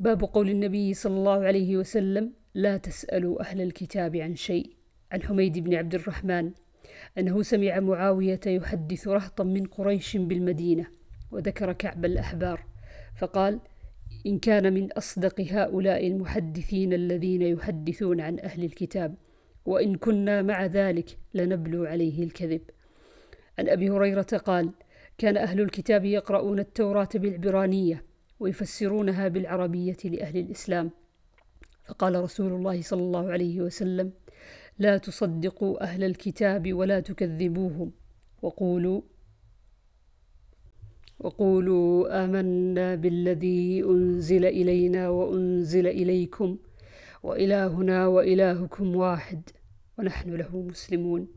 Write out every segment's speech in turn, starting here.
باب قول النبي صلى الله عليه وسلم لا تسألوا أهل الكتاب عن شيء. عن حميد بن عبد الرحمن أنه سمع معاوية يحدث رهطا من قريش بالمدينة وذكر كعب الأحبار فقال إن كان من أصدق هؤلاء المحدثين الذين يحدثون عن أهل الكتاب وإن كنا مع ذلك لنبلو عليه الكذب. عن أبي هريرة قال كان أهل الكتاب يقرؤون التوراة بالعبرانية ويفسرونها بالعربية لأهل الإسلام. فقال رسول الله صلى الله عليه وسلم لا تصدقوا أهل الكتاب ولا تكذبوهم. وقولوا وقولوا آمنا بالذي أنزل إلينا وأنزل إليكم وإلهنا وإلهكم واحد ونحن له مسلمون.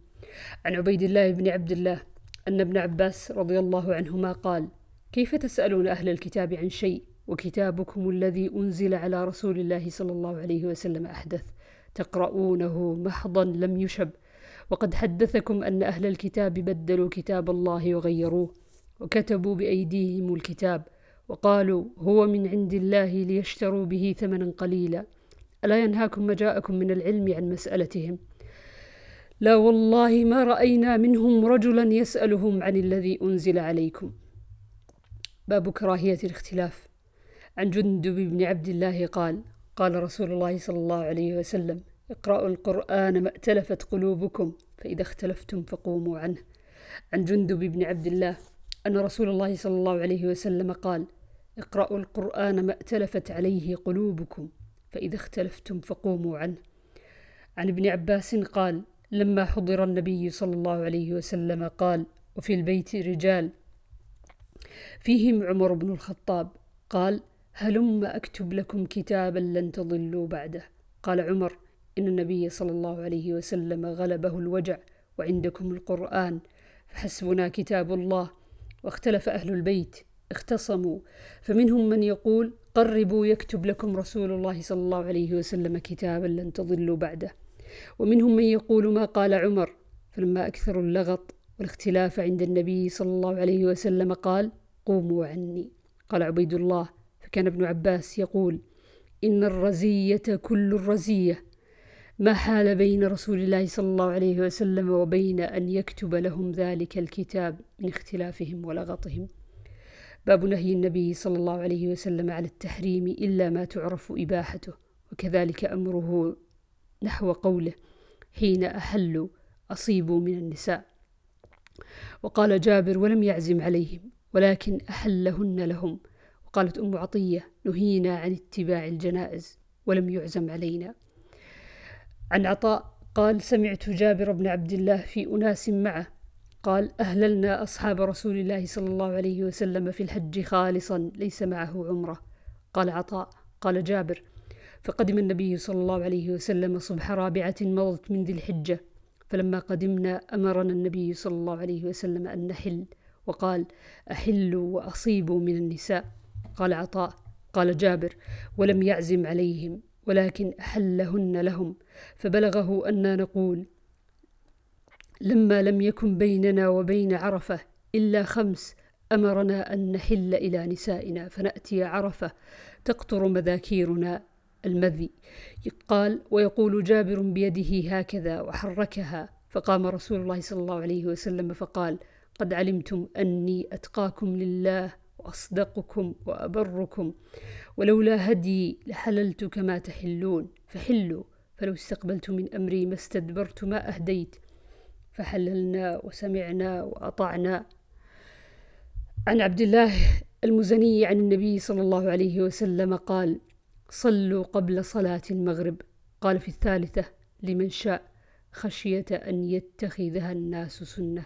عن عبيد الله بن عبد الله أن ابن عباس رضي الله عنهما قال كيف تسألون أهل الكتاب عن شيء؟ وكتابكم الذي أنزل على رسول الله صلى الله عليه وسلم أحدث. تقرؤونه محضا لم يشب. وقد حدثكم أن أهل الكتاب بدلوا كتاب الله وغيروه وكتبوا بأيديهم الكتاب وقالوا هو من عند الله ليشتروا به ثمنا قليلا. ألا ينهاكم ما جاءكم من العلم عن مسألتهم؟ لا والله ما رأينا منهم رجلا يسألهم عن الذي أنزل عليكم. باب كراهية الاختلاف. عن جندب بن عبد الله قال قال رسول الله صلى الله عليه وسلم اقرأوا القرآن ما ائتلفت قلوبكم فإذا اختلفتم فقوموا عنه. عن جندب بن عبد الله أن رسول الله صلى الله عليه وسلم قال اقرأوا القرآن ما ائتلفت عليه قلوبكم فإذا اختلفتم فقوموا عنه. عن ابن عباس قال لما حضر النبي صلى الله عليه وسلم قال وفي البيت رجال فيهم عمر بن الخطاب. قال هلم أكتب لكم كتابا لن تضلوا بعده. قال عمر إن النبي صلى الله عليه وسلم غلبه الوجع وعندكم القرآن فحسبنا كتاب الله واختلف أهل البيت اختصموا. فمنهم من يقول قربوا يكتب لكم رسول الله صلى الله عليه وسلم كتابا لن تضلوا بعده. ومنهم من يقول ما قال عمر فلما أكثروا اللغط والاختلاف عند النبي صلى الله عليه وسلم قال قوموا عني. قال عبيد الله فكان ابن عباس يقول إن الرزية كل الرزية. ما حال بين رسول الله صلى الله عليه وسلم وبين أن يكتب لهم ذلك الكتاب من اختلافهم ولغطهم؟ باب نهي النبي صلى الله عليه وسلم على التحريم إلا ما تعرف إباحته وكذلك أمره نحو قوله حين أحلوا أصيبوا من النساء. وقال جابر ولم يعزم عليهم. ولكن أحلهن لهم. وقالت أم عطية نهينا عن اتباع الجنائز ولم يعزم علينا. عن عطاء قال سمعت جابر بن عبد الله في أناس معه. قال أهللنا أصحاب رسول الله صلى الله عليه وسلم في الحج خالصا ليس معه عمرة. قال عطاء قال جابر فقدم النبي صلى الله عليه وسلم صبح رابعة مضت من ذي الحجة فلما قدمنا أمرنا النبي صلى الله عليه وسلم أن نحل. وقال أحلوا وأصيبوا من النساء. قال عطاء قال جابر ولم يعزم عليهم ولكن أحلهن لهم. فبلغه أن نقول لما لم يكن بيننا وبين عرفة إلا خمس أمرنا أن نحل إلى نسائنا فنأتي عرفة تقطر مذاكيرنا المذي. قال ويقول جابر بيده هكذا وحركها. فقام رسول الله صلى الله عليه وسلم فقال قد علمتم أني أتقاكم لله وأصدقكم وأبركم ولولا هدي لحللت كما تحلون. فحلوا فلو استقبلت من أمري ما استدبرت ما أهديت فحللنا وسمعنا وأطعنا. عن عبد الله المزني عن النبي صلى الله عليه وسلم قال صلوا قبل صلاة المغرب قال في الثالثة لمن شاء خشية أن يتخذها الناس سنة